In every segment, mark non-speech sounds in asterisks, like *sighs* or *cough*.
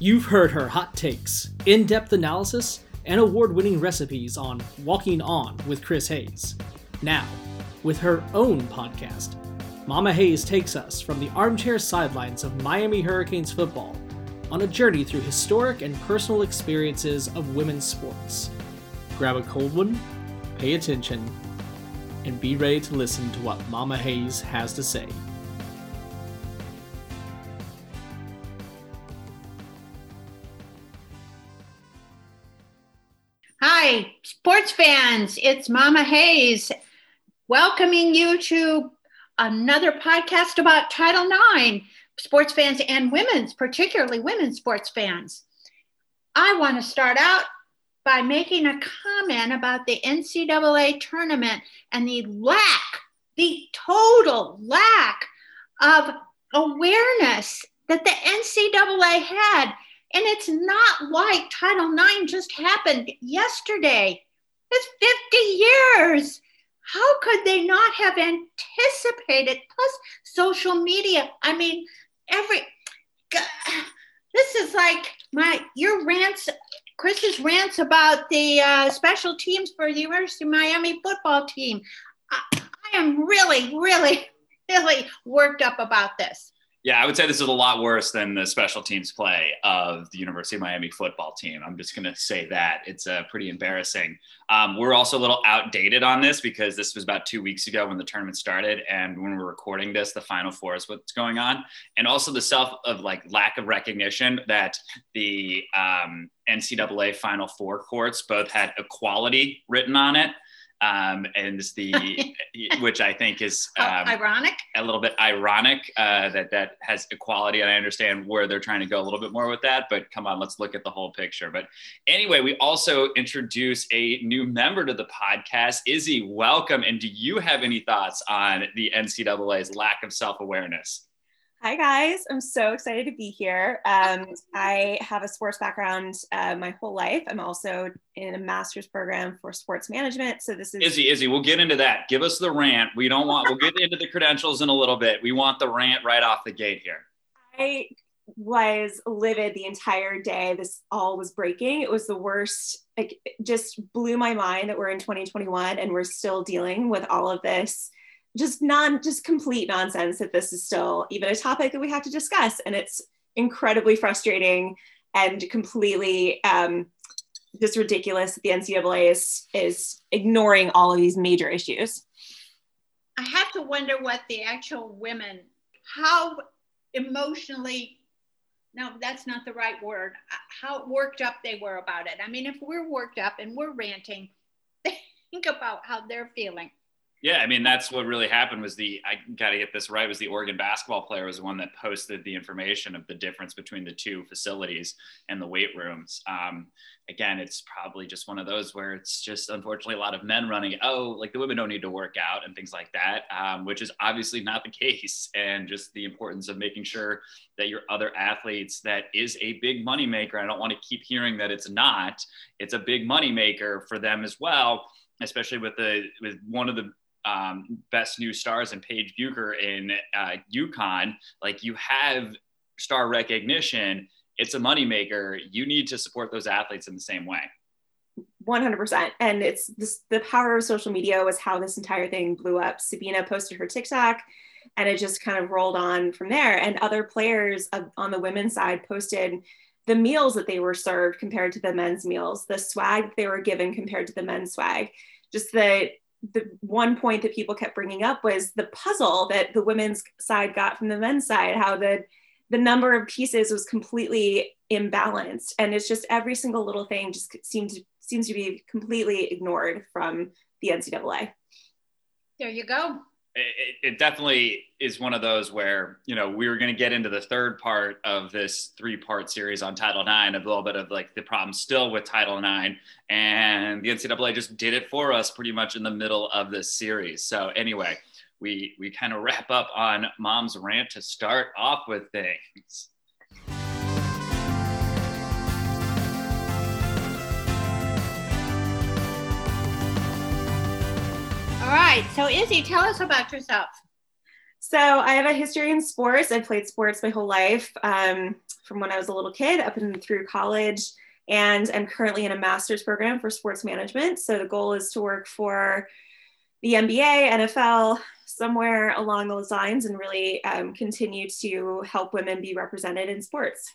You've heard her hot takes, in depth analysis, and award winning recipes on Walking On with Chris Hayes. Now, with her own podcast, Mama Hayes takes us from the armchair sidelines of Miami Hurricanes football on a journey through historic and personal experiences of women's sports. Grab a cold one, pay attention, and be ready to listen to what Mama Hayes has to say. Sports fans. It's Mama Hayes welcoming you to another podcast about Title IX, sports fans and women's, particularly women's sports fans. I want to start out by making a comment about the NCAA tournament and the lack, the total lack of awareness that the NCAA had. And it's not like Title IX just happened yesterday. It's 50 years. How could they not have anticipated? Plus, social media. I mean, every. This is like my your rants Chris's rants about the uh, special teams for the University of Miami football team. I, I am really, really, really worked up about this. Yeah, I would say this is a lot worse than the special teams play of the University of Miami football team. I'm just going to say that it's uh, pretty embarrassing. Um, we're also a little outdated on this because this was about two weeks ago when the tournament started, and when we're recording this, the Final Four is what's going on, and also the self of like lack of recognition that the um, NCAA Final Four courts both had equality written on it um, and the *laughs* which I think is um, ironic, a little bit ironic uh, that that has equality, and I understand where they're trying to go a little bit more with that. But come on, let's look at the whole picture. But anyway, we also introduce a new member to the podcast, Izzy. Welcome, and do you have any thoughts on the NCAA's lack of self awareness? Hi, guys. I'm so excited to be here. Um, I have a sports background uh, my whole life. I'm also in a master's program for sports management. So this is Izzy, Izzy, we'll get into that. Give us the rant. We don't want, we'll get into the credentials in a little bit. We want the rant right off the gate here. I was livid the entire day. This all was breaking. It was the worst. Like, just blew my mind that we're in 2021 and we're still dealing with all of this just non just complete nonsense that this is still even a topic that we have to discuss. And it's incredibly frustrating and completely um, just ridiculous that the ncaa is is ignoring all of these major issues. I have to wonder what the actual women how emotionally no that's not the right word how worked up they were about it. I mean if we're worked up and we're ranting *laughs* think about how they're feeling yeah, I mean that's what really happened was the I got to get this right was the Oregon basketball player was the one that posted the information of the difference between the two facilities and the weight rooms. Um, again, it's probably just one of those where it's just unfortunately a lot of men running. Oh, like the women don't need to work out and things like that, um, which is obviously not the *laughs* case. And just the importance of making sure that your other athletes that is a big money maker. I don't want to keep hearing that it's not. It's a big money maker for them as well especially with the with one of the um, best new stars and Paige Bueckers in uh, UConn, like you have star recognition. It's a moneymaker. You need to support those athletes in the same way. 100%. And it's this, the power of social media was how this entire thing blew up. Sedona posted her TikTok and it just kind of rolled on from there. And other players on the women's side posted the meals that they were served compared to the men's meals, the swag they were given compared to the men's swag, just the the one point that people kept bringing up was the puzzle that the women's side got from the men's side, how the the number of pieces was completely imbalanced, and it's just every single little thing just seems to, seems to be completely ignored from the NCAA. There you go it, it, definitely is one of those where you know we were going to get into the third part of this three part series on title ix a little bit of like the problem still with title ix and the ncaa just did it for us pretty much in the middle of this series. So anyway we we kind of wrap up on mom's rant to start off with things All right. So, Izzy, tell us about yourself. So I have a history in sports. I've played sports my whole life, um, from when I was a little kid up and through college. And I'm currently in a master's program for sports management. So the goal is to work for the NBA, NFL, somewhere along those lines, and really um, continue to help women be represented in sports.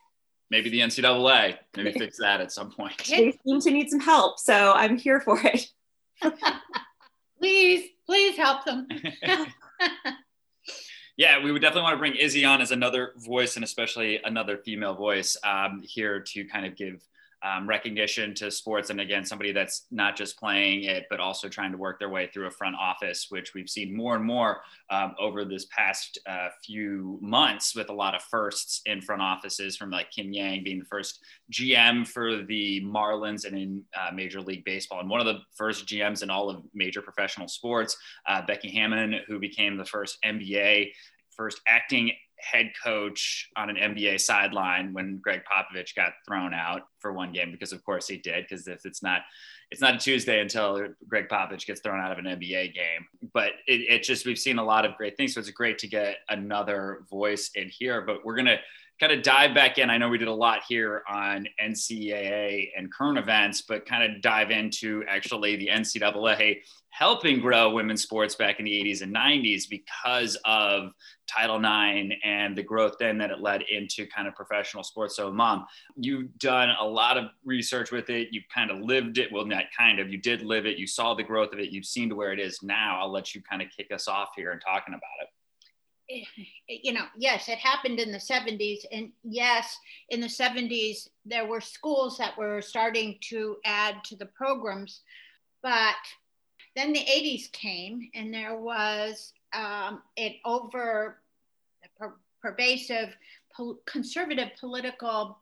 Maybe the NCAA, maybe fix that at some point. They seem to need some help, so I'm here for it. *laughs* please, please help them. *laughs* *laughs* yeah, we would definitely want to bring Izzy on as another voice and especially another female voice um, here to kind of give um, recognition to sports. And again, somebody that's not just playing it, but also trying to work their way through a front office, which we've seen more and more um, over this past uh, few months with a lot of firsts in front offices from like Kim Ng being the first GM for the Marlins and in uh, Major League Baseball, and one of the first GMs in all of major professional sports. Uh, Becky Hammon, who became the first NBA first acting head coach on an NBA sideline when Gregg Popovich got thrown out for one game because of course he did because if it's not it's not a Tuesday until Gregg Popovich gets thrown out of an NBA game. But it, it just we've seen a lot of great things so it's great to get another voice in here but we're gonna kind of dive back in. I know we did a lot here on NCAA and current events, but kind of dive into actually the NCAA helping grow women's sports back in the 80s and 90s because of Title IX and the growth then that it led into kind of professional sports. So, Mom, you've done a lot of research with it. You've kind of lived it. Well, not kind of. You did live it. You saw the growth of it. You've seen to where it is now. I'll let you kind of kick us off here and talking about it you know, yes, it happened in the 70s. And yes, in the 70s, there were schools that were starting to add to the programs. But then the 80s came, and there was um, an over per- pervasive pol- conservative political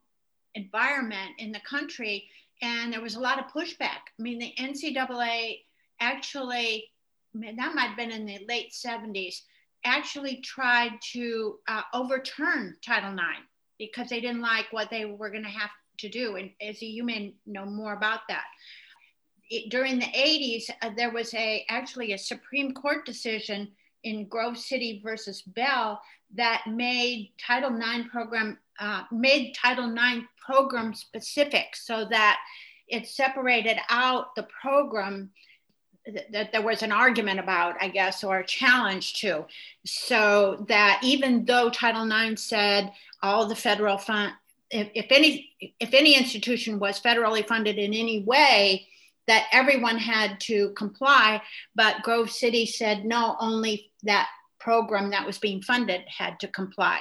environment in the country. And there was a lot of pushback. I mean, the NCAA actually, I mean, that might have been in the late 70s actually tried to uh, overturn Title IX because they didn't like what they were going to have to do. And as you may know more about that. It, during the 80s, uh, there was a actually a Supreme Court decision in Grove City versus Bell that made Title IX program uh, made Title IX program specific so that it separated out the program that there was an argument about, I guess, or a challenge to. So that even though Title IX said all the federal fund, if, if any if any institution was federally funded in any way, that everyone had to comply. But Grove City said no, only that program that was being funded had to comply.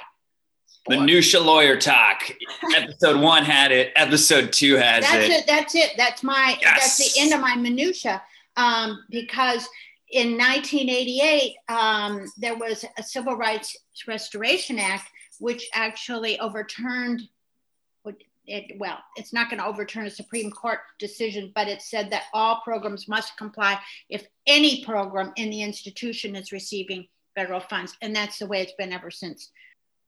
The Minutia Lawyer Talk. *laughs* episode one had it. Episode two has that's it. it. That's it. That's my. Yes. That's the end of my minutia um, because in 1988, um, there was a Civil Rights Restoration Act, which actually overturned, it, well, it's not going to overturn a Supreme Court decision, but it said that all programs must comply if any program in the institution is receiving federal funds. And that's the way it's been ever since,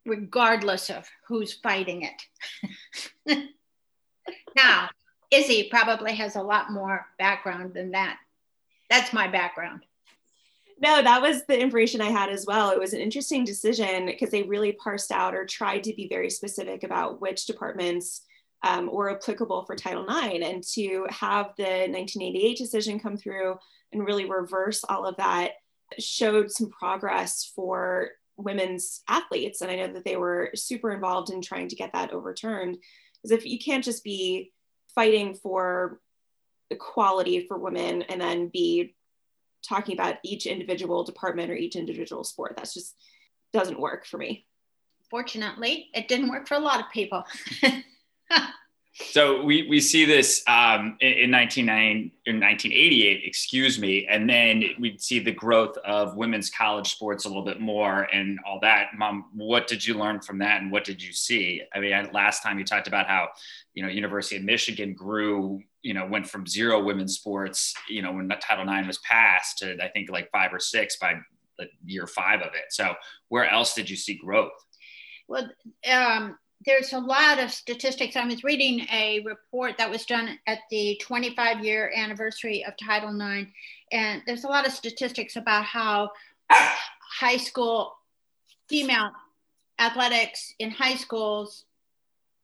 regardless of who's fighting it. *laughs* now, Izzy probably has a lot more background than that that's my background. No, that was the information I had as well. It was an interesting decision because they really parsed out or tried to be very specific about which departments um, were applicable for Title IX. And to have the 1988 decision come through and really reverse all of that showed some progress for women's athletes. And I know that they were super involved in trying to get that overturned. Because if you can't just be fighting for equality for women and then be talking about each individual department or each individual sport. That's just doesn't work for me. Fortunately, it didn't work for a lot of people. *laughs* so we, we see this um, in, in 1988, excuse me, and then we see the growth of women's college sports a little bit more and all that. Mom, what did you learn from that, and what did you see? I mean, last time you talked about how you know University of Michigan grew you know went from zero women's sports you know when title ix was passed to i think like five or six by the year five of it so where else did you see growth well um, there's a lot of statistics i was reading a report that was done at the 25 year anniversary of title ix and there's a lot of statistics about how high school female athletics in high schools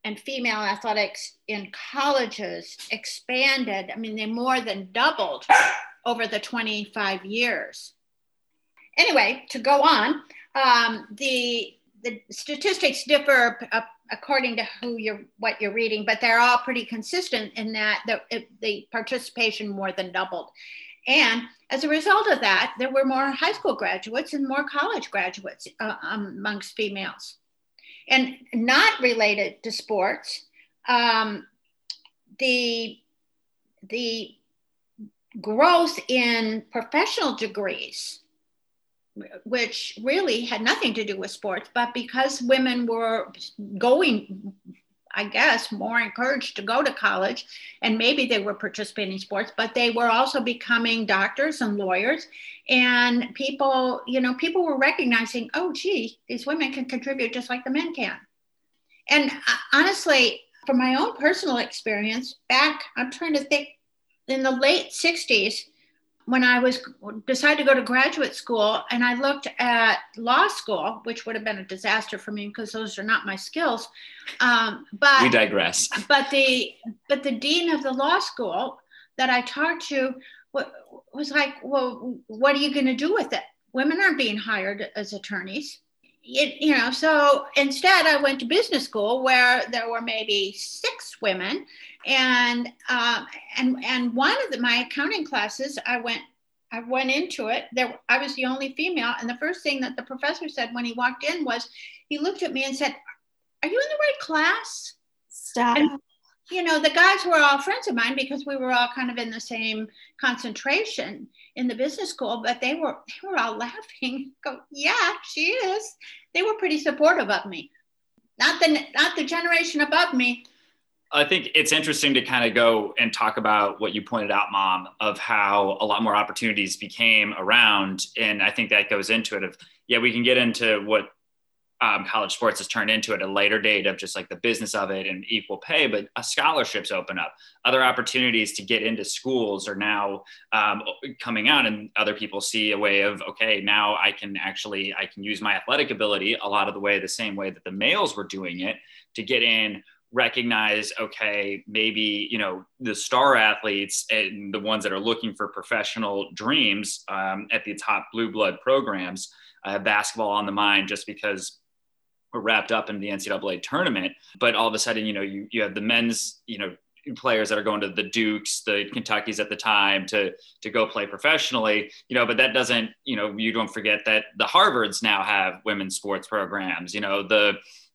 and female athletics in colleges expanded. I mean, they more than doubled over the 25 years. Anyway, to go on, um, the the statistics differ uh, according to who you're what you're reading, but they're all pretty consistent in that the, the participation more than doubled. And as a result of that, there were more high school graduates and more college graduates uh, amongst females. And not related to sports, um, the, the growth in professional degrees which really had nothing to do with sports, but because women were going, I guess, more encouraged to go to college, and maybe they were participating in sports, but they were also becoming doctors and lawyers. And people, you know, people were recognizing, oh, gee, these women can contribute just like the men can. And uh, honestly, from my own personal experience, back, I'm trying to think, in the late 60s, when I was decided to go to graduate school and I looked at law school, which would have been a disaster for me because those are not my skills. Um, but we digress. But the but the dean of the law school that I talked to was like, well, what are you going to do with it? Women aren't being hired as attorneys. It, you know, so instead I went to business school where there were maybe six women and um, and and one of the, my accounting classes i went i went into it. There i was the only female and the first thing that the professor said when he walked in was he looked at me and said are you in the right class? Stop. And, you know the guys were all friends of mine because we were all kind of in the same concentration in the business school but they were they were all *laughs* laughing. Go yeah she is. They were pretty supportive of me. Not the not the generation above me. I think it's interesting to kind of go and talk about what you pointed out, mom, of how a lot more opportunities became around. And I think that goes into it of, yeah, we can get into what um, college sports has turned into at a later date of just like the business of it and equal pay, but uh, scholarships open up. Other opportunities to get into schools are now um, coming out, and other people see a way of okay, now I can actually I can use my athletic ability a lot of the way the same way that the males were doing it to get in recognize okay maybe you know the star athletes and the ones that are looking for professional dreams um, at the top blue blood programs uh, basketball on the mind just because wrapped up in the ncaa tournament but all of a sudden you know you, you have the men's you know players that are going to the dukes the kentuckys at the time to to go play professionally you know but that doesn't you know you don't forget that the harvards now have women's sports programs you know the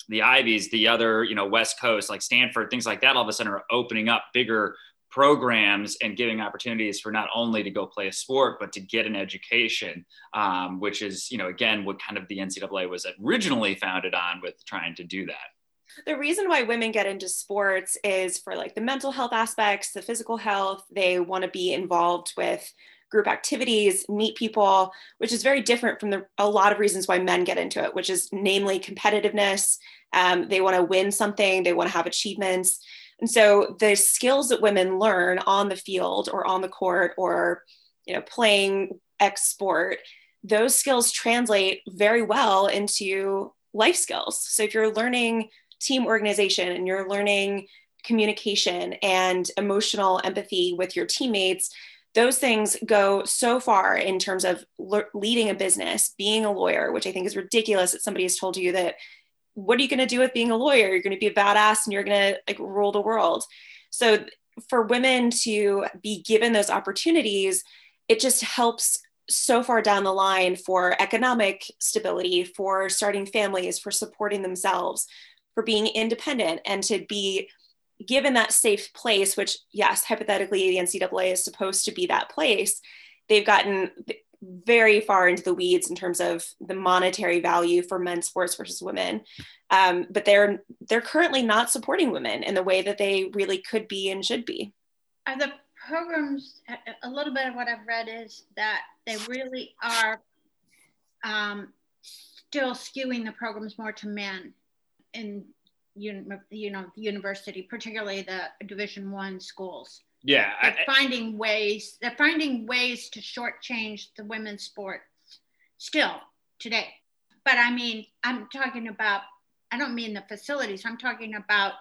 the Ivies, the other, you know, West Coast, like Stanford, things like that, all of a sudden are opening up bigger programs and giving opportunities for not only to go play a sport, but to get an education, um, which is, you know, again, what kind of the NCAA was originally founded on with trying to do that. The reason why women get into sports is for like the mental health aspects, the physical health. They want to be involved with group activities, meet people, which is very different from the, a lot of reasons why men get into it, which is namely competitiveness. Um, they want to win something, they want to have achievements. And so the skills that women learn on the field or on the court or you know playing X sport, those skills translate very well into life skills. So if you're learning team organization and you're learning communication and emotional empathy with your teammates, those things go so far in terms of le- leading a business, being a lawyer, which I think is ridiculous that somebody has told you that what are you going to do with being a lawyer? You're going to be a badass and you're going to like rule the world. So for women to be given those opportunities, it just helps so far down the line for economic stability, for starting families, for supporting themselves, for being independent and to be given that safe place, which, yes, hypothetically, the NCAA is supposed to be that place, they've gotten very far into the weeds in terms of the monetary value for men's sports versus women. Um, but they're they're currently not supporting women in the way that they really could be and should be. Are the programs a little bit of what I've read is that they really are um, still skewing the programs more to men in you know the university particularly the division one schools yeah they're I, finding ways they're finding ways to shortchange the women's sports still today but I mean, I'm talking about, I don't mean the facilities, I'm talking about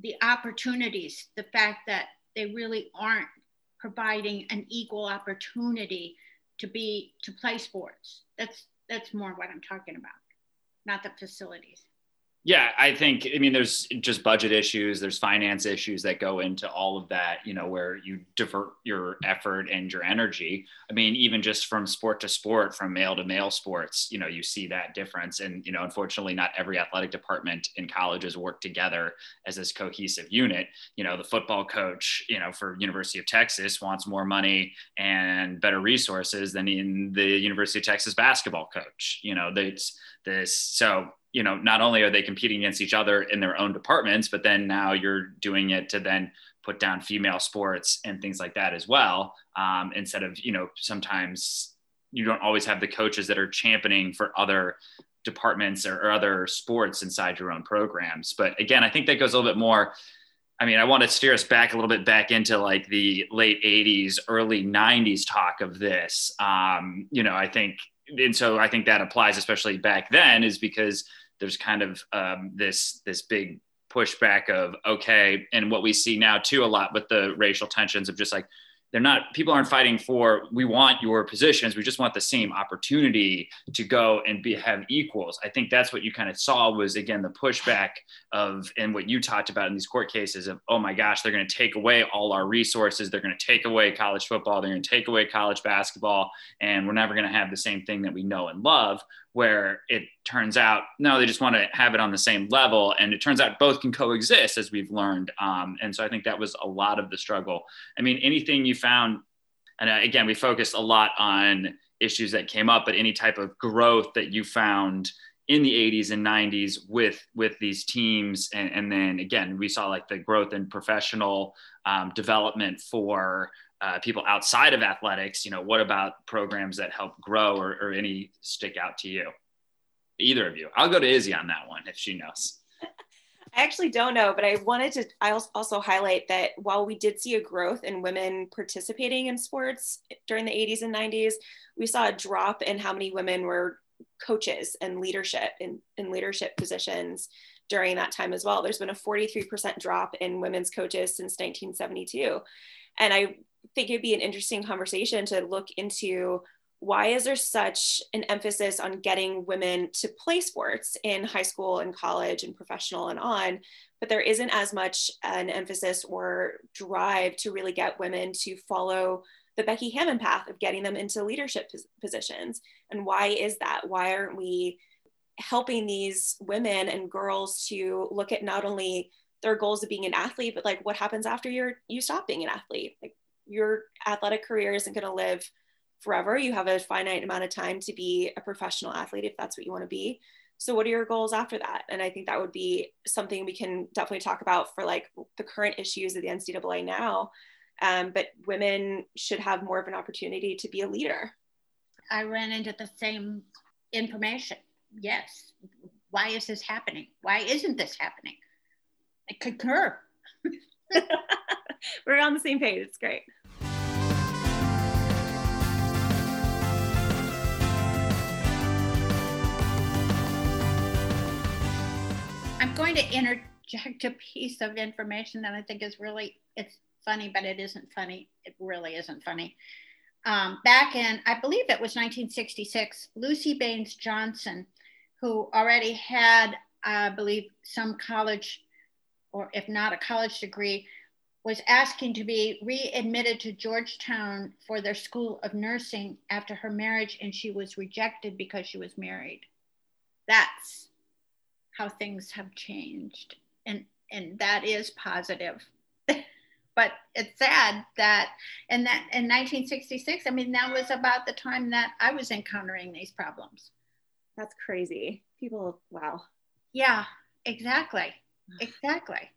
the opportunities, the fact that they really aren't providing an equal opportunity to be to play sports. That's that's more what I'm talking about, not the facilities. Yeah, I think, I mean, there's just budget issues, there's finance issues that go into all of that, you know, where you divert your effort and your energy. I mean, even just from sport to sport, from male to male sports, you know, you see that difference. And, you know, unfortunately, not every athletic department in colleges work together as this cohesive unit. You know, the football coach, you know, for University of Texas wants more money and better resources than in the University of Texas basketball coach. You know, that's this. So, you know, not only are they competing against each other in their own departments, but then now you're doing it to then put down female sports and things like that as well. Um, instead of, you know, sometimes you don't always have the coaches that are championing for other departments or, or other sports inside your own programs. But again, I think that goes a little bit more. I mean, I want to steer us back a little bit back into like the late 80s, early 90s talk of this. Um, you know, I think, and so I think that applies especially back then, is because there's kind of um, this this big pushback of okay, and what we see now too a lot with the racial tensions of just like they're not people aren't fighting for we want your positions we just want the same opportunity to go and be have equals. I think that's what you kind of saw was again the pushback of and what you talked about in these court cases of oh my gosh they're going to take away all our resources they're going to take away college football they're going to take away college basketball and we're never going to have the same thing that we know and love where it turns out no they just want to have it on the same level and it turns out both can coexist as we've learned um, and so i think that was a lot of the struggle. I mean anything you found and uh, again we focused a lot on issues that came up but any type of growth that you found in the 80s and 90s with with these teams and, and then again we saw like the growth in professional um, development for uh, people outside of athletics, you know, what about programs that help grow or, or any stick out to you? Either of you. I'll go to Izzy on that one if she knows. *laughs* I actually don't know, but I wanted to I also highlight that while we did see a growth in women participating in sports during the 80s and 90s, we saw a drop in how many women were coaches and leadership in, in leadership positions during that time as well. There's been a 43% drop in women's coaches since 1972. And I think it'd be an interesting conversation to look into why is there such an emphasis on getting women to play sports in high school and college and professional and on but there isn't as much an emphasis or drive to really get women to follow the becky hammon path of getting them into leadership positions. And why is that? Why aren't we helping these women and girls to look at not only their goals of being an athlete but like what happens after you're you stop being an athlete? Like your athletic career isn't going to live forever. You have a finite amount of time to be a professional athlete if that's what you want to be. So, what are your goals after that? And I think that would be something we can definitely talk about for like the current issues of the NCAA now. Um, but women should have more of an opportunity to be a leader. I ran into the same information. Yes. Why is this happening? Why isn't this happening? I concur. *laughs* We're on the same page. It's great. I'm going to interject a piece of information that I think is really it's funny, but it isn't funny. It really isn't funny. Um, back in, I believe it was 1966, Luci Baines Johnson, who already had, I believe, some college, or if not a college degree, was asking to be readmitted to Georgetown for their School of Nursing after her marriage, and she was rejected because she was married. That's how things have changed, and and that is positive. *laughs* but it's sad that in that in 1966, I mean, that was about the time that I was encountering these problems. That's crazy. People, wow. Yeah, exactly, exactly.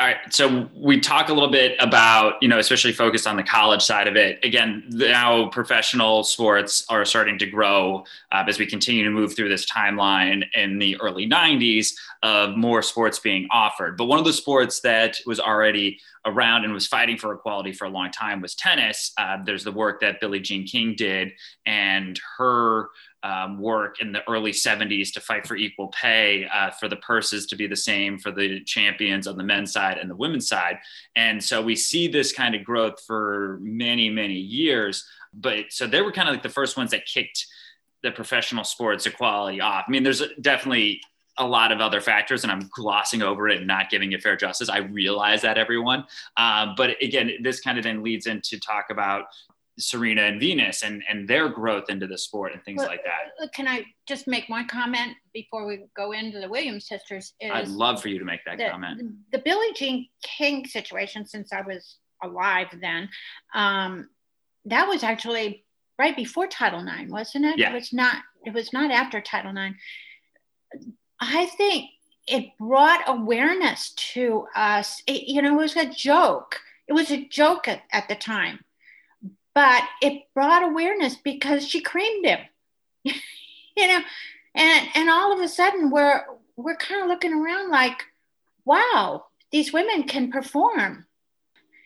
All right. So we talk a little bit about, you know, especially focused on the college side of it. Again, now professional sports are starting to grow uh, as we continue to move through this timeline in the early 90s of more sports being offered. But one of the sports that was already around and was fighting for equality for a long time was tennis. Uh, there's the work that Billie Jean King did, and her um, work in the early 70s to fight for equal pay, uh, for the purses to be the same for the champions on the men's side and the women's side. And so we see this kind of growth for many, many years. But so they were kind of like the first ones that kicked the professional sports equality off. I mean, there's definitely a lot of other factors and I'm glossing over it and not giving it fair justice. I realize that everyone. Um, but again, this kind of then leads into talk about Serena and Venus and, and their growth into the sport and things well, like that. Uh, can I just make one comment before we go into the Williams sisters? I'd love for you to make that the, comment. The, the Billie Jean King situation, since I was alive then, um, that was actually right before Title IX, wasn't it? Yeah. It was not. It was not after Title IX. I think it brought awareness to us. It, you know, it was a joke. It was a joke at, at the time, but it brought awareness because she creamed him. *laughs* you know, and and all of a sudden we're we're kind of looking around like, wow, these women can perform.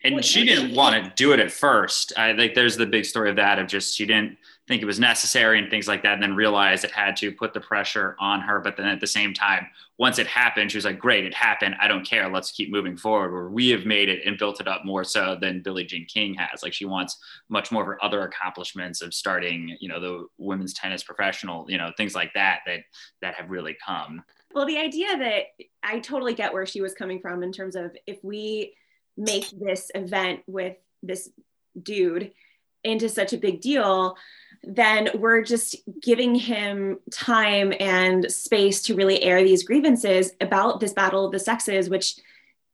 And she didn't want to do it at first. I think there's the big story of that of just she didn't think it was necessary and things like that, and then realized it had to put the pressure on her. But then at the same time, once it happened, she was like, "Great, it happened. I don't care. Let's keep moving forward." Where we have made it and built it up more so than Billie Jean King has. Like she wants much more of her other accomplishments of starting, you know, the women's tennis professional, you know, things like that that that have really come. Well, the idea that I totally get where she was coming from in terms of if we make this event with this dude into such a big deal then we're just giving him time and space to really air these grievances about this battle of the sexes, which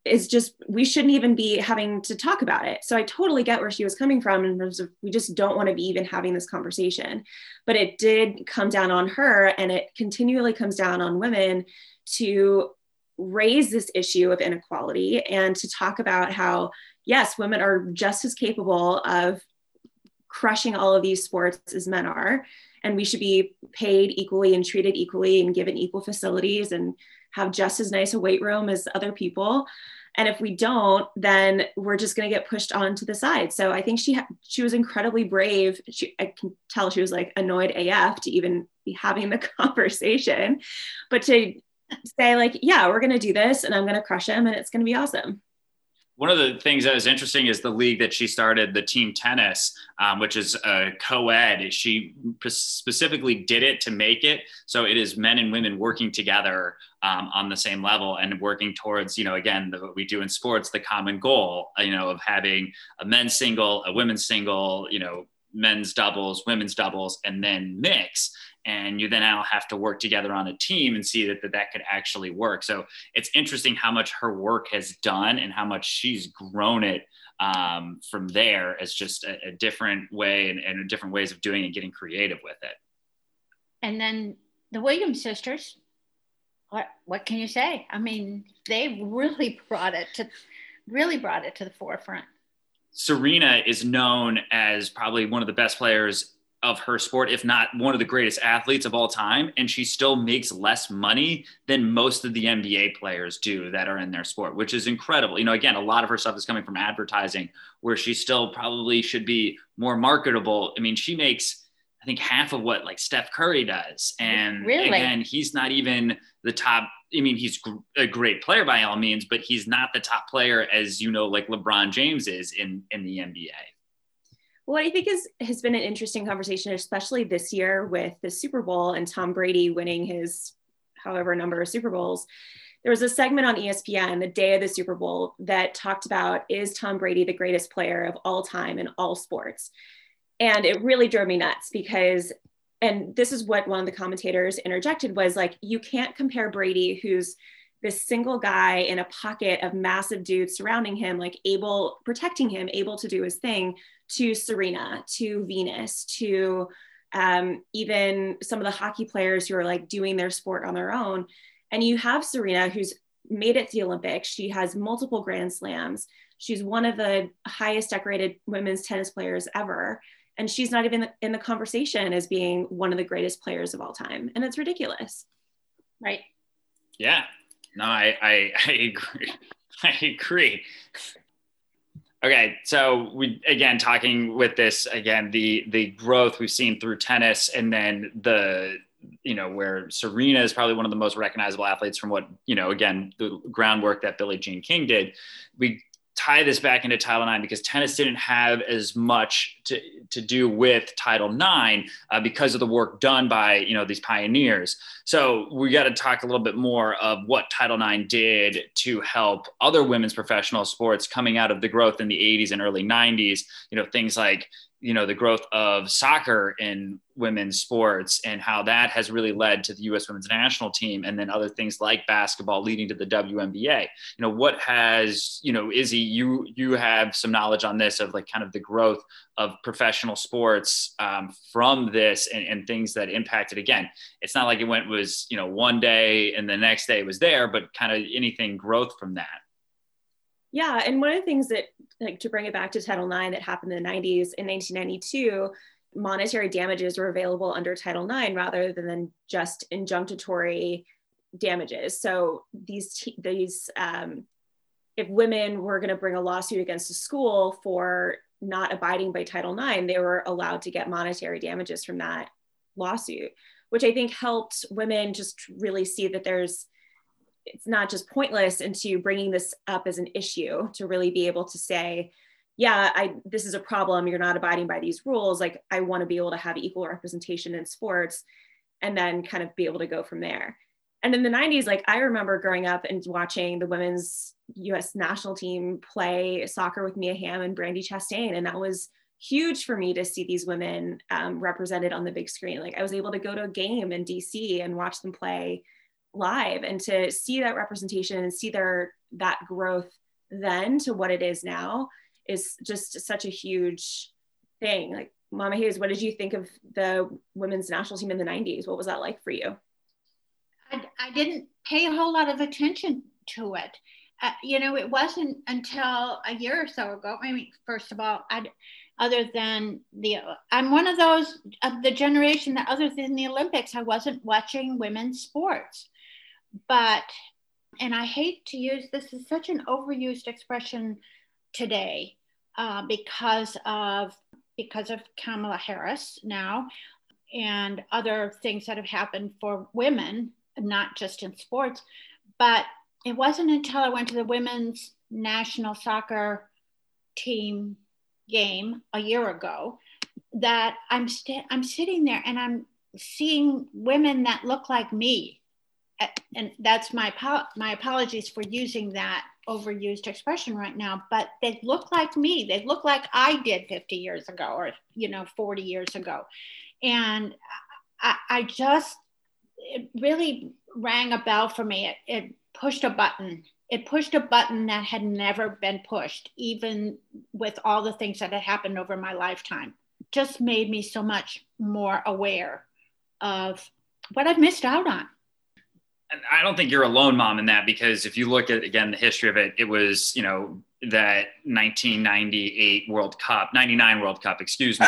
is just we shouldn't even be having to talk about it. So I totally get where she was coming from in terms of we just don't want to be even having this conversation. But it did come down on her and it continually comes down on women to raise this issue of inequality and to talk about how yes, women are just as capable of crushing all of these sports as men are. And we should be paid equally and treated equally and given equal facilities and have just as nice a weight room as other people. And if we don't, then we're just going to get pushed onto the side. So I think she ha- she was incredibly brave. She, I can tell she was like annoyed AF to even be having the *laughs* conversation, but to say like, yeah, we're going to do this, and I'm going to crush him, and it's going to be awesome one of the things that is interesting is the league that she started, the team tennis, um, which is a co-ed. She specifically did it to make it so it is men and women working together um, on the same level and working towards, you know, again, the, what we do in sports, the common goal, you know, of having a men's single, a women's single, you know, men's doubles, women's doubles, and then mix and you then now have to work together on a team and see that, that that could actually work. So it's interesting how much her work has done and how much she's grown it um, from there as just a, a different way and, and different ways of doing and getting creative with it. And then the williams sisters what what can you say? I mean they really brought it to really brought it to the forefront. Serena is known as probably one of the best players of her sport, if not one of the greatest athletes of all time. And she still makes less money than most of the NBA players do that are in their sport, which is incredible. You know, again, a lot of her stuff is coming from advertising where she still probably should be more marketable. I mean, she makes, I think, half of what like Steph Curry does. And really? again, he's not even the top. I mean, he's a great player by all means, but he's not the top player as you know, like LeBron James is in in the NBA what I think is has been an interesting conversation, especially this year with the Super Bowl and Tom Brady winning his however number of Super Bowls. There was a segment on ESPN the day of the Super Bowl that talked about is Tom Brady the greatest player of all time in all sports? And it really drove me nuts because and this is what one of the commentators interjected was like you can't compare Brady who's this single guy in a pocket of massive dudes surrounding him like able protecting him able to do his thing to Serena, to Venus, to um, even some of the hockey players who are like doing their sport on their own. And you have Serena, who's made it to the Olympics. She has multiple Grand Slams. She's one of the highest decorated women's tennis players ever. And she's not even in the conversation as being one of the greatest players of all time. And it's ridiculous. Right. Yeah. No, I, I, *laughs* I agree. I agree. Okay, so we again talking with this again the the growth we've seen through tennis and then the you know where Serena is probably one of the most recognizable athletes from what you know again the groundwork that Billie Jean King did. We tie this back into Title IX because tennis didn't have as much to, to do with Title IX uh, because of the work done by you know these pioneers. So we got to talk a little bit more of what Title IX did to help other women's professional sports coming out of the growth in the 80s and early 90s. You know things like you know the growth of soccer in women's sports and how that has really led to the U.S. women's national team, and then other things like basketball leading to the WNBA. You know what has you know Izzy, you you have some knowledge on this of like kind of the growth of professional sports um, from this and, and things that impacted. Again, it's not like it went was you know one day and the next day it was there, but kind of anything growth from that. Yeah, and one of the things that, like, to bring it back to Title IX that happened in the 90s, in 1992, monetary damages were available under Title IX rather than just injunctory damages. So these these um, if women were going to bring a lawsuit against a school for not abiding by Title IX, they were allowed to get monetary damages from that lawsuit, which I think helped women just really see that there's it's not just pointless into bringing this up as an issue to really be able to say yeah i this is a problem. You're not abiding by these rules. Like i want to be able to have equal representation in sports and then kind of be able to go from there. And in the 90s like i remember growing up and watching the women's us national team play soccer with mia hamm and brandi chastain and that was huge for me to see these women um, represented on the big screen. Like i was able to go to a game in dc and watch them play live and to see that representation and see their that growth then to what it is now is just such a huge thing. Like mama hayes what did you think of the women's national team in the 90s what was that like for you? I, I didn't pay a whole lot of attention to it. Uh, you know it wasn't until a year or so ago i mean first of all i other than the i'm one of those of the generation that other than the olympics i wasn't watching women's sports. But and I hate to use this is such an overused expression today uh, because of because of Kamala Harris now and other things that have happened for women, not just in sports. But it wasn't until I went to the women's national soccer team game a year ago that I'm i st- I'm sitting there and I'm seeing women that look like me and that's my my apologies for using that overused expression right now but they look like me. They look like i did 50 years ago or you know 40 years ago. And i, I just it really rang a bell for me. It, it pushed a button. It pushed a button that had never been pushed even with all the things that had happened over my lifetime. Just made me so much more aware of what i've missed out on I don't think you're alone, mom, in that because if you look at again the history of it, it was you know that 1998 World Cup, 99 World Cup, excuse me,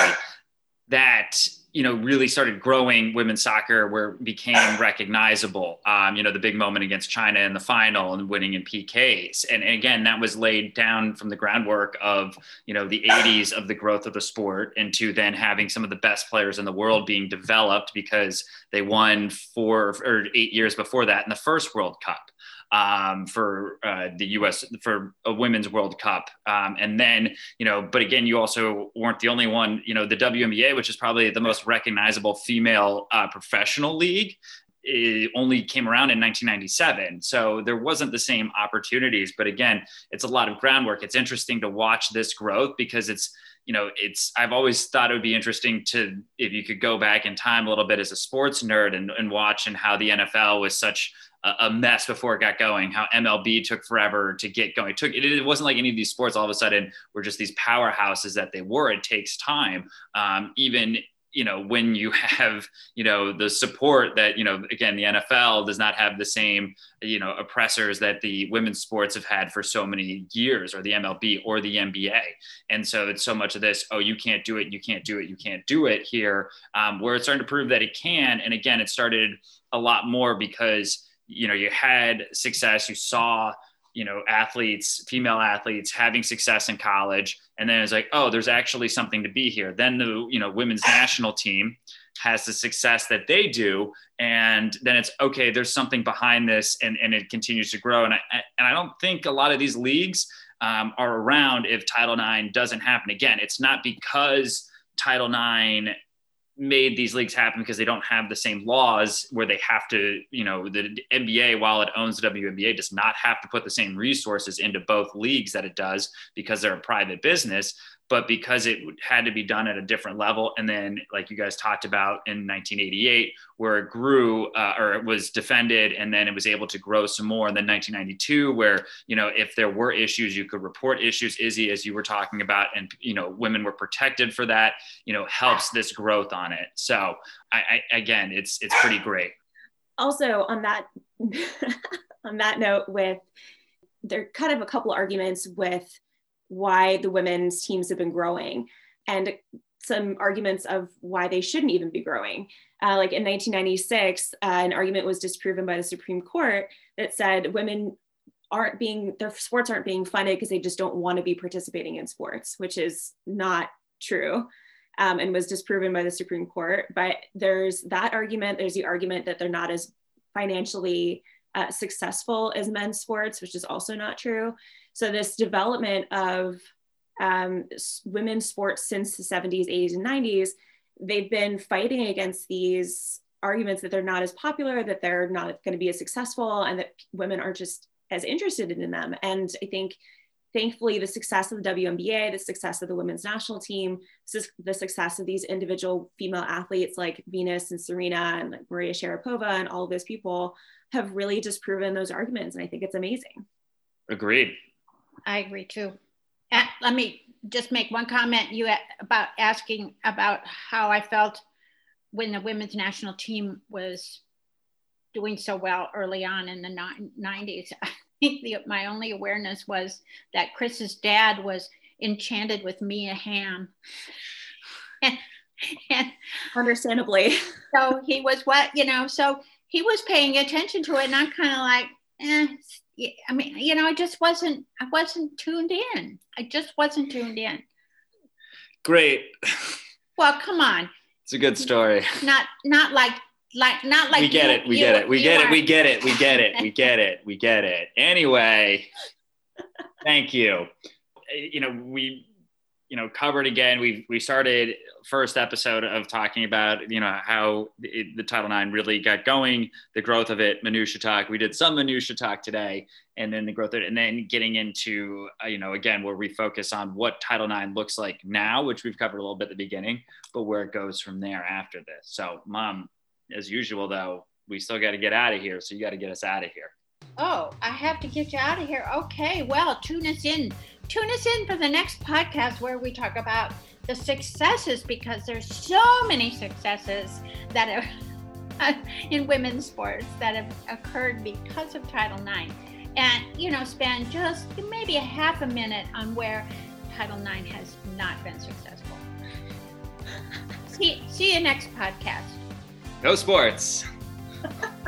that you know really started growing women's soccer where it became *sighs* recognizable um, you know the big moment against china in the final and winning in pks and, and, again that was laid down from the groundwork of you know the *sighs* 80s of the growth of the sport into then having some of the best players in the world being developed because they won four or eight years before that in the first world cup um, for uh, the U.S. for a women's World Cup, um, and then you know, but again, you also weren't the only one. You know, the WNBA, which is probably the most recognizable female uh, professional league, it only came around in 1997 so there wasn't the same opportunities but again it's a lot of groundwork it's interesting to watch this growth because it's you know it's i've always thought it would be interesting to if you could go back in time a little bit as a sports nerd and, and watch and how the nfl was such a mess before it got going. How MLB took forever to get going. It took it, it, wasn't like any of these sports all of a sudden were just these powerhouses that they were. It takes time. Um, even you know when you *laughs* have you know the support that you know again the NFL does not have the same you know oppressors that the women's sports have had for so many years or the MLB or the NBA and so it's so much of this oh you can't do it you can't do it you can't do it here um, where it's starting to prove that it can and again it started a lot more because you know you had success you saw you know athletes female athletes having success in college and then it's like oh there's actually something to be here. Then the you know women's national team has the success that they do and then it's okay there's something behind this and, and it continues to grow. And I, and I don't think a lot of these leagues um, are around if title ix doesn't happen again. It's not because title ix made these leagues happen because they don't have the same laws where they have to, you know, the NBA, while it owns the WNBA, does not have to put the same resources into both leagues that it does because they're a private business but because it had to be done at a different level. And then, like you guys talked about in 1988, where it grew uh, or it was defended, and then it was able to grow some more. And then 1992, where you know if there were issues, you could report issues. Izzy, as you were talking about, and you know women were protected for that. You know, helps this growth on it. So, I, I again, it's it's pretty great. Also, on that *laughs* on that note, with there are kind of a couple arguments with why the women's teams have been growing and some arguments of why they shouldn't even be growing. Uh, like in 1996, uh, an argument was disproven by the Supreme Court that said women aren't being, their sports aren't being funded because they just don't want to be participating in sports, which is not true. Um, and was disproven by the Supreme Court. But there's that argument. There's the argument that they're not as financially uh, successful as men's sports, which is also not true. So this development of um, women's sports since the 70s, 80s, and 90s, they've been fighting against these arguments that they're not as popular, that they're not going to be as successful, and that women aren't just as interested in them. And I think thankfully the success of the WNBA, the success of the women's national team, the success of these individual female athletes like Venus and Serena and like Maria Sharapova and all of those people have really disproven those arguments. And I think it's amazing. Agreed. I agree too. And let me just make one comment you about asking about how I felt when the women's national team was doing so well early on in the 90s. I think the, my only awareness was that Chris's dad was enchanted with Mia Hamm. *laughs* and, and understandably. *laughs* So he was what, you know, so he was paying attention to it and I'm kind of like, eh, I mean, you know, I just wasn't, I wasn't tuned in. I just wasn't tuned in. Great. Well, come on. It's a good story. Not, not like, like, not like. We get you, it. We you, get it. We get it. We get it. We get it. We *laughs* get it. We get it. Anyway, thank you. You know, we you know covered again we we started first episode of talking about you know how it, the title ix really got going the growth of it minutia talk we did some minutia talk today and then the growth of it and then getting into uh, you know again where we focus on what title ix looks like now which we've covered a little bit at the beginning but where it goes from there after this so mom as usual though we still got to get out of here so you got to get us out of here oh i have to get you out of here okay well tune us in tune us in for the next podcast where we talk about the successes because there's so many successes that have *laughs* in women's sports that have occurred because of Title IX. And, you know, spend just maybe a half a minute on where Title IX has not been successful. *laughs* see, see you next podcast. Go sports. *laughs*